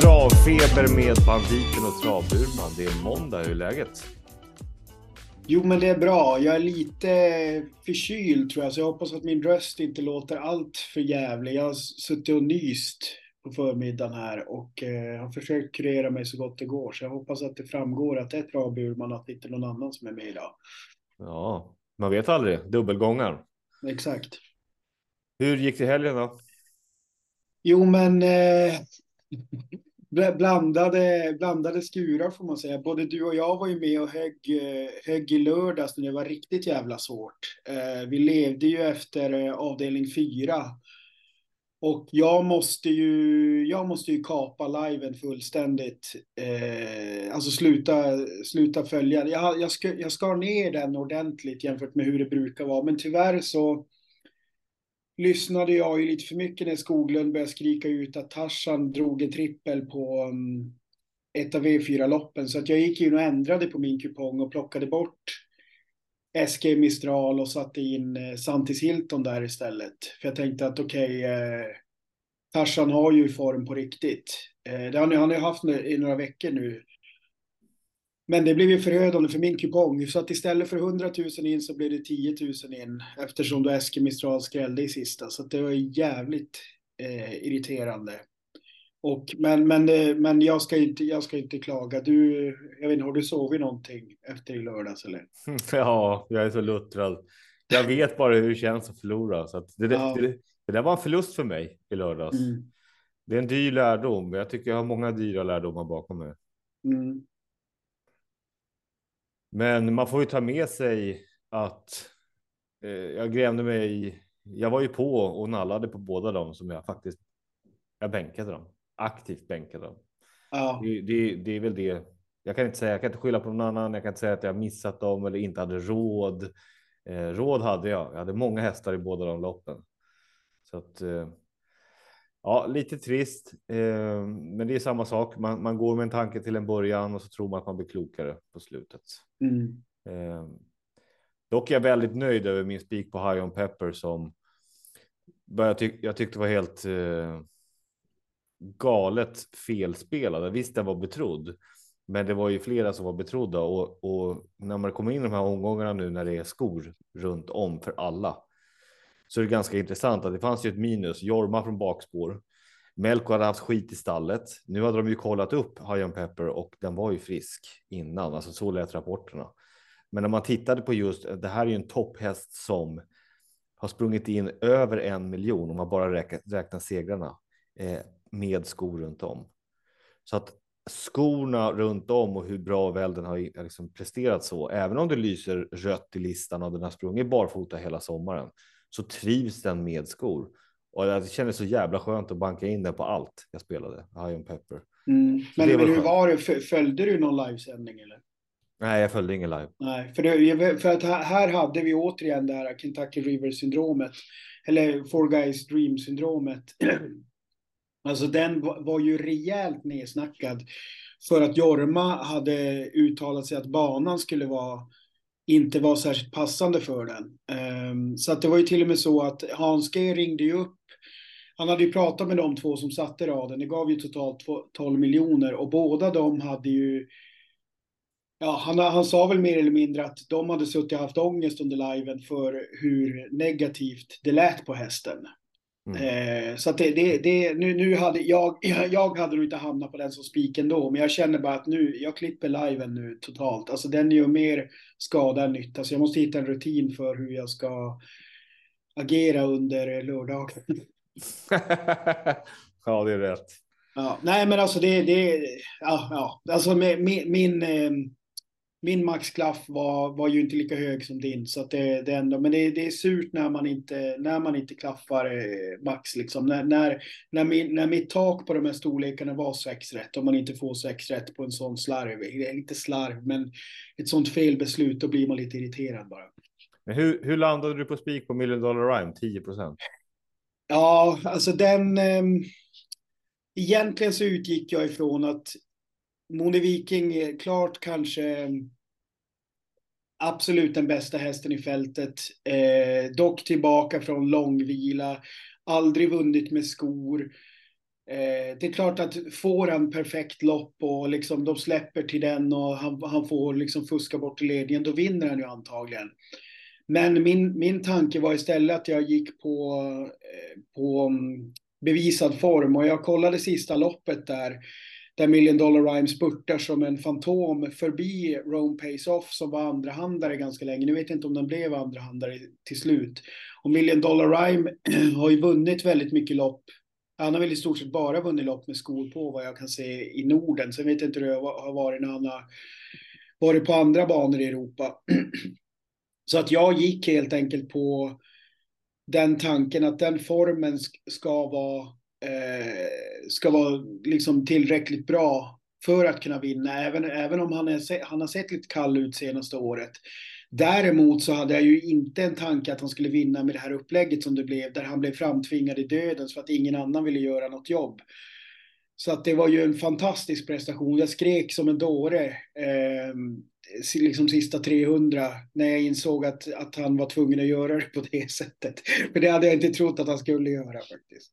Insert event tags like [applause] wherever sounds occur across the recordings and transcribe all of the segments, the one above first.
Travfeber med banditen och travburman. Det är måndag, hur är läget? Jo, men det är bra. Jag är lite förkyld tror jag, så jag hoppas att min röst inte låter allt för jävlig. Jag har suttit och nyst på förmiddagen här och eh, har försökt kurera mig så gott det går. Så jag hoppas att det framgår att det är travburman och att det inte är någon annan som är med idag. Ja, man vet aldrig. Dubbelgångar. Exakt. Hur gick det i helgen då? Jo, men eh, blandade, blandade skurar får man säga. Både du och jag var ju med och högg, eh, högg i lördags när det var riktigt jävla svårt. Eh, vi levde ju efter eh, avdelning fyra. Och jag måste ju, jag måste ju kapa liven fullständigt. Eh, alltså sluta, sluta följa. Jag, jag, sk, jag skar ner den ordentligt jämfört med hur det brukar vara. Men tyvärr så lyssnade jag ju lite för mycket när Skoglund började skrika ut att Tarzan drog en trippel på um, ett av e V4-loppen. Så att jag gick in och ändrade på min kupong och plockade bort SG Mistral och satte in eh, Santis Hilton där istället. För jag tänkte att okej, okay, eh, Tarzan har ju form på riktigt. Eh, det har han ju haft i några veckor nu. Men det blev ju förödande för min kupong. Så att istället för 100 000 in så blev det 10 000 in. Eftersom då Eske Mistral skrällde i sista. Så det var jävligt eh, irriterande. Och, men men, eh, men jag, ska inte, jag ska inte klaga. Du, jag vet inte, har du sovit någonting efter i lördags eller? [laughs] Ja, jag är så luttrad. Jag vet bara hur det känns att förlora. Så att det, ja. det, det, där var en förlust för mig i lördags. Mm. Det är en dyr lärdom. Jag tycker jag har många dyra lärdomar bakom mig. Mm. Men man får ju ta med sig att eh, jag grävde mig. Jag var ju på och nallade på båda dem som jag faktiskt. Jag bänkade dem aktivt bänkade dem. Ja. Det, det, det, är väl det. Jag kan inte säga. Jag kan inte skylla på någon annan. Jag kan inte säga att jag missat dem eller inte hade råd. Eh, råd hade jag. Jag hade många hästar i båda de loppen. Så att. Eh, ja, lite trist, eh, men det är samma sak. Man, man, går med en tanke till en början och så tror man att man blir klokare på slutet. Mm. Eh, dock är jag väldigt nöjd över min spik på High on Pepper som jag, tyck, jag tyckte var helt eh, galet felspelade. Visst, den var betrodd, men det var ju flera som var betrodda och, och när man kommer in i de här omgångarna nu när det är skor runt om för alla så är det ganska intressant att det fanns ju ett minus. Jorma från bakspår. Melko hade haft skit i stallet. Nu hade de ju kollat upp Hajan Pepper och den var ju frisk innan, alltså så lät rapporterna. Men när man tittade på just det här är ju en topphäst som har sprungit in över en miljon om man bara räknar, räknar segrarna eh, med skor runt om. Så att skorna runt om och hur bra väl den har liksom presterat så, även om det lyser rött i listan och den har sprungit barfota hela sommaren, så trivs den med skor. Och det kändes så jävla skönt att banka in den på allt jag spelade, High on Pepper. Mm. Men, men hur var det, följde du någon livesändning eller? Nej, jag följde ingen live. Nej, för, det, för att här hade vi återigen det här Kentucky River syndromet, eller Four Guys Dream syndromet. [clears throat] Alltså den var ju rejält nedsnackad för att Jorma hade uttalat sig att banan skulle vara inte var särskilt passande för den. Ehm, så att det var ju till och med så att Hans G ringde ju upp. Han hade ju pratat med de två som satte raden. Det gav ju totalt 12 miljoner och båda de hade ju. Ja, han, han sa väl mer eller mindre att de hade suttit och haft ångest under liven för hur negativt det lät på hästen. Mm. Eh, så det, det, det, nu, nu hade jag, [laughs] jag hade nog inte hamnat på den som spiken då, men jag känner bara att nu, jag klipper liven nu totalt. Alltså den gör mer skada än nytta, så jag måste hitta en rutin för hur jag ska agera under lördagen. [laughs] ja, det är rätt. Ja, nej, men alltså det, det ja, ja, alltså med, min, min, eh, min maxklaff var, var ju inte lika hög som din. Så att det, det ändå, men det, det är surt när man inte, när man inte klaffar eh, max. Liksom. När, när, när, min, när mitt tak på de här storlekarna var sex rätt, om man inte får sex rätt på en sån slarv, inte slarv, men ett sånt felbeslut, då blir man lite irriterad bara. Men hur, hur landade du på spik på Million Dollar Rhyme? 10 procent? Ja, alltså den... Eh, egentligen så utgick jag ifrån att Mone Viking är klart kanske absolut den bästa hästen i fältet. Eh, dock tillbaka från långvila, aldrig vunnit med skor. Eh, det är klart att får han perfekt lopp och liksom de släpper till den och han, han får liksom fuska bort till ledningen, då vinner han ju antagligen. Men min, min tanke var istället att jag gick på, eh, på mm, bevisad form och jag kollade sista loppet där där Million Dollar Rhyme spurtar som en fantom förbi Rome Pace Off som var andrahandare ganska länge. Nu vet jag inte om den blev andrahandare till slut. Och Million Dollar Rhyme [clears throat] har ju vunnit väldigt mycket lopp. Han har väl i stort sett bara vunnit lopp med skor på vad jag kan se i Norden. Sen vet jag inte hur det har varit när han har varit på andra banor i Europa. [clears throat] Så att jag gick helt enkelt på den tanken att den formen ska vara eh, ska vara liksom tillräckligt bra för att kunna vinna, även, även om han, är, han har sett lite kall ut senaste året. Däremot så hade jag ju inte en tanke att han skulle vinna med det här upplägget som det blev, där han blev framtvingad i döden för att ingen annan ville göra något jobb. Så att det var ju en fantastisk prestation. Jag skrek som en dåre eh, liksom sista 300 när jag insåg att, att han var tvungen att göra det på det [laughs] sättet. För det hade jag inte trott att han skulle göra faktiskt.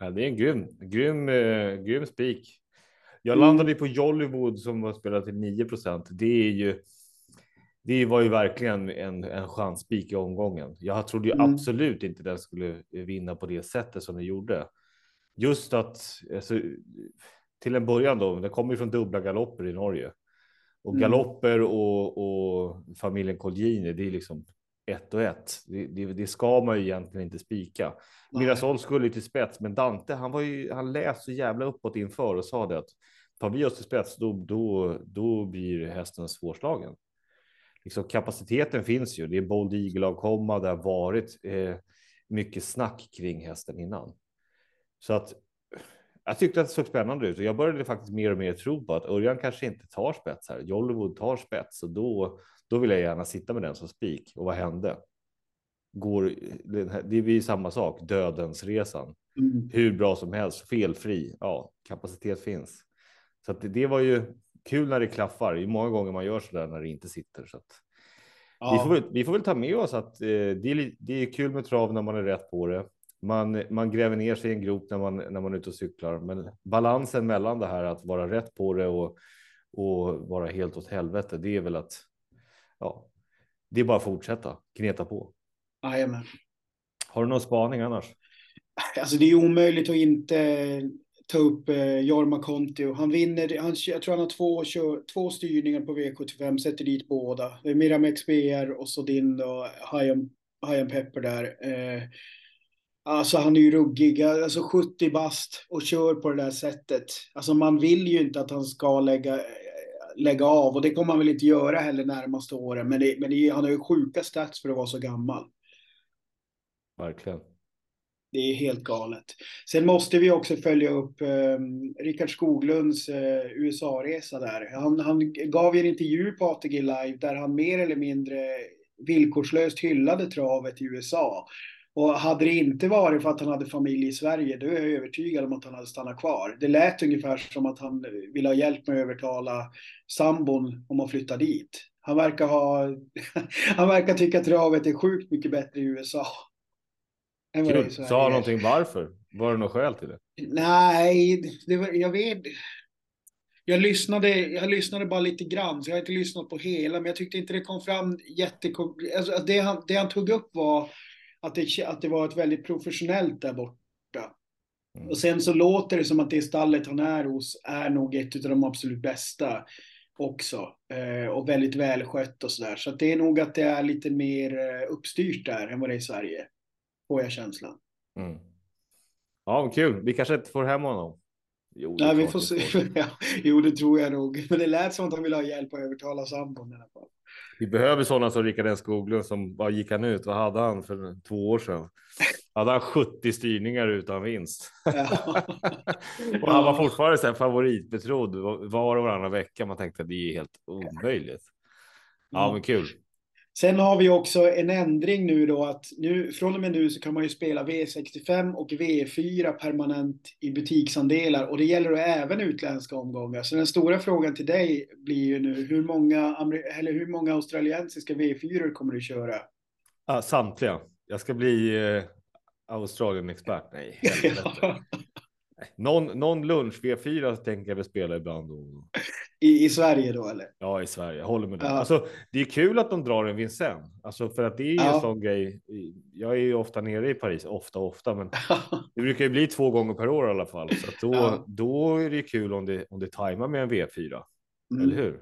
Ja, det är en grym, grym, eh, grym spik. Jag mm. landade på Jollywood som var spelat till 9 Det är ju. Det var ju verkligen en, en chansspik i omgången. Jag trodde ju mm. absolut inte den skulle vinna på det sättet som den gjorde. Just att alltså, till en början då, det kommer ju från dubbla galopper i Norge och mm. galopper och, och familjen Colgjini. Det är liksom ett och ett. Det, det, det, ska man ju egentligen inte spika. Mirasol skulle till spets, men Dante, han var ju, han läste så jävla uppåt inför och sa det att tar vi oss till spets, då, då, då blir hästen svårslagen. Liksom, kapaciteten finns ju. Det är Bold Eagle avkomma. Det har varit eh, mycket snack kring hästen innan. Så att jag tyckte att det såg spännande ut och jag började faktiskt mer och mer tro på att Örjan kanske inte tar spets här. Jollywood tar spets och då, då vill jag gärna sitta med den som spik. Och vad hände? Går, det blir samma sak, dödens resan. Mm. Hur bra som helst, felfri. Ja, kapacitet finns. Så det, det var ju kul när det klaffar. Det är många gånger man gör så där när det inte sitter. Så att ja. vi, får väl, vi får väl ta med oss att eh, det, är, det är kul med trav när man är rätt på det. Man, man gräver ner sig i en grop när man, när man är ute och cyklar, men balansen mellan det här att vara rätt på det och, och vara helt åt helvete, det är väl att ja, det är bara att fortsätta gneta på. Jajamän. Har du någon spaning annars? Alltså det är omöjligt att inte ta upp eh, Jorma Kontio. Han vinner, han, jag tror han har två, två styrningar på V75, sätter dit båda. Det är Miramex BR och så din och Hayan Pepper där. Eh, alltså han är ju ruggig, alltså 70 bast och kör på det där sättet. Alltså man vill ju inte att han ska lägga lägga av och det kommer han väl inte göra heller närmaste åren. Men, det, men det, han har ju sjuka stats för att vara så gammal. Verkligen. Det är helt galet. Sen måste vi också följa upp eh, Rickard Skoglunds eh, USA-resa där. Han, han gav en intervju på ATG Live där han mer eller mindre villkorslöst hyllade travet i USA. Och hade det inte varit för att han hade familj i Sverige, då är jag övertygad om att han hade stannat kvar. Det lät ungefär som att han ville ha hjälp med att övertala sambon om att flytta dit. Han verkar, ha, [laughs] han verkar tycka att travet är sjukt mycket bättre i USA. Sa han någonting varför? Var det något skäl till det? Nej, det var, jag vet. Jag lyssnade, jag lyssnade bara lite grann, så jag har inte lyssnat på hela, men jag tyckte inte det kom fram jättekom... Alltså, det, han, det han tog upp var att det, att det var ett väldigt professionellt där borta. Mm. Och sen så låter det som att det stallet han är hos är nog ett av de absolut bästa också. Eh, och väldigt välskött och sådär. Så att det är nog att det är lite mer eh, uppstyrt där än vad det är i Sverige. Får jag känslan. Mm. Ja, kul. Vi kanske inte får hem honom. Jo, Nej, vi får se. [laughs] Ja, jo, det tror jag nog. Men det lät som att han ville ha hjälp att övertala sambon i alla fall. Vi behöver sådana som Rickard S Skoglund som bara gick han ut. Vad hade han för två år sedan? Hade han 70 styrningar utan vinst? Ja. [laughs] och han var fortfarande så här favoritbetrodd var och varannan vecka. Man tänkte att det är helt omöjligt. Ja, men kul. Sen har vi också en ändring nu då att nu från och med nu så kan man ju spela V65 och V4 permanent i butiksandelar och det gäller då även utländska omgångar. Så den stora frågan till dig blir ju nu hur många, eller hur många australiensiska V4 kommer du köra? Ja, samtliga. Jag ska bli eh, Australien-expert. Nej. [laughs] Någon, någon lunch V4 tänker jag väl spela ibland. Och... I, I Sverige då eller? Ja, i Sverige. Jag håller med dig. Ja. Alltså, det är kul att de drar en Vincennes, alltså för att det är ju ja. en sån grej. Jag är ju ofta nere i Paris, ofta, ofta, men [laughs] det brukar ju bli två gånger per år i alla fall. Så då, ja. då är det kul om det, om det tajmar med en V4. Mm. Eller hur?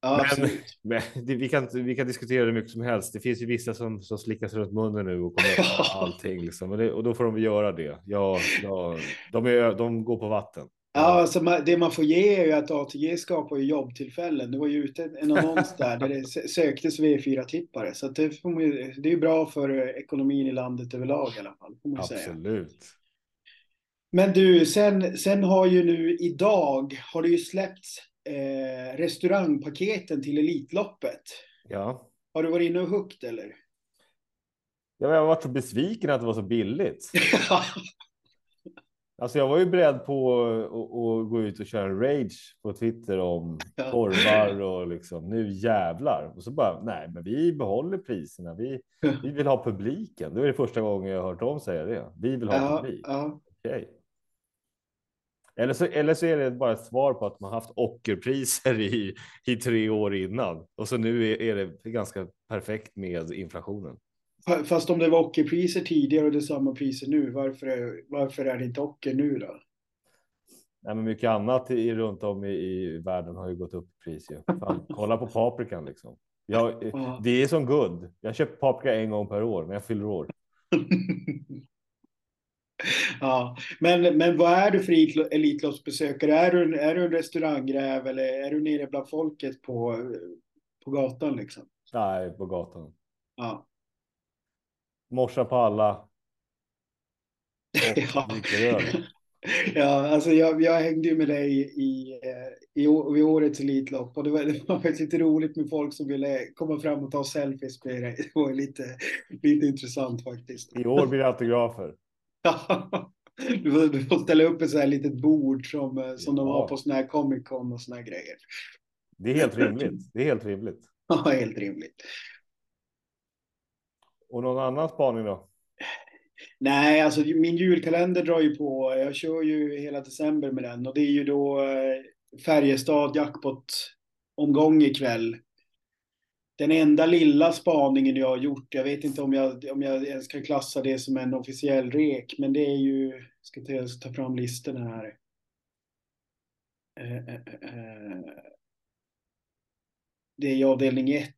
Ja, men, [laughs] men det, vi, kan, vi kan diskutera det mycket som helst. Det finns ju vissa som, som slickas runt munnen nu och kommer [laughs] allting liksom. och, det, och då får de göra det. Ja, ja, de, är, de går på vatten. Ja, alltså det man får ge är ju att ATG skapar ju jobbtillfällen. Det var ju ute en annons där, där det söktes V4-tippare. Så det, ju, det är ju bra för ekonomin i landet överlag i alla fall. Absolut. Säga. Men du, sen, sen har ju nu idag har det ju släppts eh, restaurangpaketen till Elitloppet. Ja. Har du varit inne och hukt eller? jag har varit så besviken att det var så billigt. [laughs] Alltså jag var ju beredd på att gå ut och köra en rage på Twitter om korvar [laughs] och liksom nu jävlar. Och så bara nej, men vi behåller priserna. Vi, vi vill ha publiken. Det är det första gången jag har hört dem säga det. Vi vill ha ja, publik. Ja. Okay. Eller så, eller så är det bara ett svar på att man haft ockerpriser i, i tre år innan och så nu är, är det ganska perfekt med inflationen. Fast om det var ockerpriser tidigare och det är samma priser nu, varför är, varför är det inte ocker nu då? Nej, men mycket annat i, runt om i, i världen har ju gått upp i pris. Fan, [laughs] kolla på paprikan liksom. Jag, ja. Det är som guld. Jag köper paprika en gång per år när jag fyller år. [laughs] ja, men, men vad är du för Elitloppsbesökare? Är du, är du en restaurangräv eller är du nere bland folket på, på gatan liksom? Nej, på gatan. Ja. Morsa på alla. [laughs] ja. [laughs] ja, alltså jag, jag hängde ju med dig i, i, i årets Elitlopp och det var, [laughs] det var lite roligt med folk som ville komma fram och ta selfies med dig. Det var lite, lite intressant faktiskt. I år blir det autografer. du, får, du får ställa upp ett så här litet bord som, som ja. de har på såna här Comic Con och såna här grejer. Det är helt rimligt. Det är helt rimligt. Ja, helt rimligt. Och någon annan spaning då? Nej, alltså min julkalender drar ju på. Jag kör ju hela december med den och det är ju då eh, Färjestad jackpot omgång ikväll. Den enda lilla spaningen jag har gjort, jag vet inte om jag, om jag ens kan klassa det som en officiell rek, men det är ju, jag ska ta, ta fram listorna här. Eh, eh, det är avdelning 1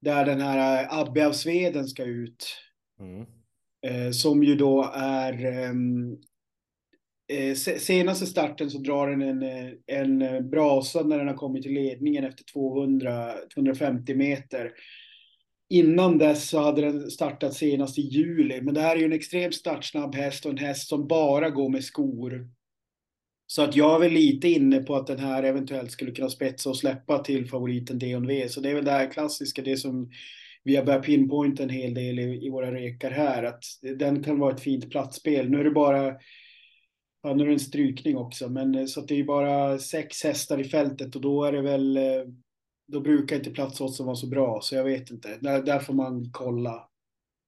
där den här eh, Abbe av Sveden ska ut. Mm. Eh, som ju då är ehm, eh, senaste starten så drar den en, en brasa när den har kommit till ledningen efter 200, 250 meter. Innan dess så hade den startat senast i juli, men det här är ju en extremt startsnabb häst och en häst som bara går med skor. Så att jag är väl lite inne på att den här eventuellt skulle kunna spetsa och släppa till favoriten D&V. Så det är väl det här klassiska, det som vi har börjat pinpointa en hel del i, i våra rekar här, att den kan vara ett fint platsspel. Nu är det bara, ja, nu är det en strykning också, men eh, så att det är bara sex hästar i fältet och då är det väl, eh, då brukar inte platsoddsen vara så bra, så jag vet inte. Där, där får man kolla.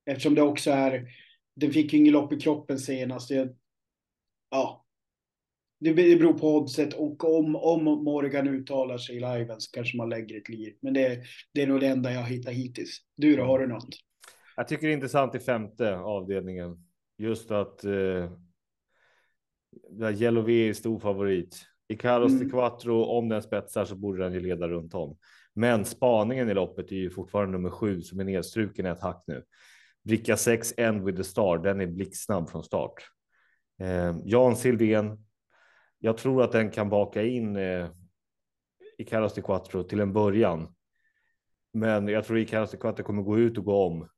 Eftersom det också är, den fick ju inget lopp i kroppen senast. Jag, ja, det beror på oddset och om, om Morgan uttalar sig i liven så kanske man lägger ett lir. Men det, det är nog det enda jag hittar hittills. Du då, har du något? Jag tycker det är intressant i femte avdelningen. Just att eh, V är stor favorit. I Carlos mm. de Quattro, om den spetsar så borde den ju leda runt om. Men spaningen i loppet är ju fortfarande nummer sju som är nedstruken i ett hack nu. Bricka 6 End with the Star, den är blixtsnabb från start. Eh, Jan Silvén. Jag tror att den kan baka in eh, i Carlos de Quattro till en början. Men jag tror att Carlos de Quattro kommer gå ut och gå om.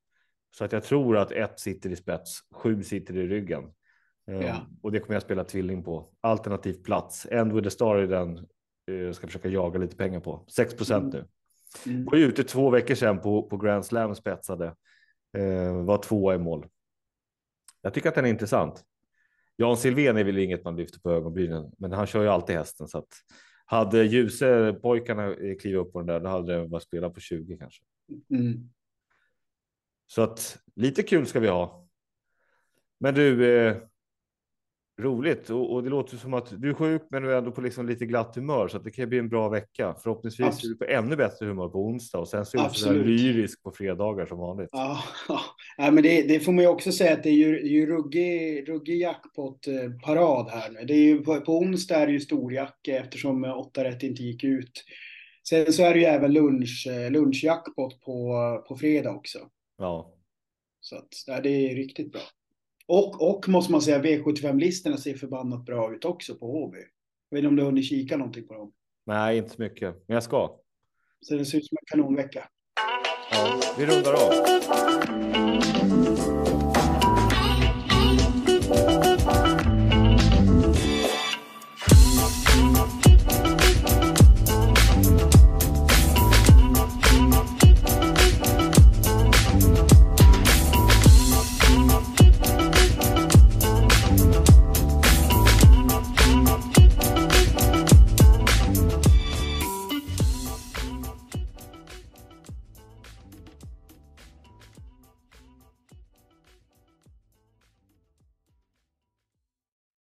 Så att jag tror att ett sitter i spets, sju sitter i ryggen. Eh, Ja. Och det kommer jag spela tvilling på. Alternativ plats. End with the Star är den eh, ska försöka jaga lite pengar på. 6 procent nu. Mm. Var ute två veckor sedan på, på Grand Slam spetsade. Eh, var tvåa i mål. Jag tycker att den är intressant. Jan Silvén är väl inget man lyfter på ögonbrynen, men han kör ju alltid hästen så att hade Ljuse pojkarna klivit upp på den där, då hade det bara spelat på 20 kanske. Mm. Så att lite kul ska vi ha. Men du, eh, roligt och, och det låter som att du är sjuk, men du är ändå på liksom lite glatt humör så att det kan bli en bra vecka. Förhoppningsvis Abs- är du på ännu bättre humör på onsdag och sen så är du Absolut. lyrisk på fredagar som vanligt. Ja, ja, men det, det får man ju också säga att det är ju, ju ruggig, ruggig jackpot-parad här nu. Det är ju, på, på onsdag är det ju storjacke eftersom eh, åtta rätt inte gick ut. Sen så är det ju även lunch, eh, lunchjackpot på, på fredag också. Ja, Så att, ja, det är riktigt bra. Och, och måste man säga, V75-listorna ser förbannat bra ut också på HB. Jag vet inte om du har hunnit kika någonting på dem. nej, inte så mycket, men jag ska. Så det ser ut som en kanonvecka. Ja, vi rundar av.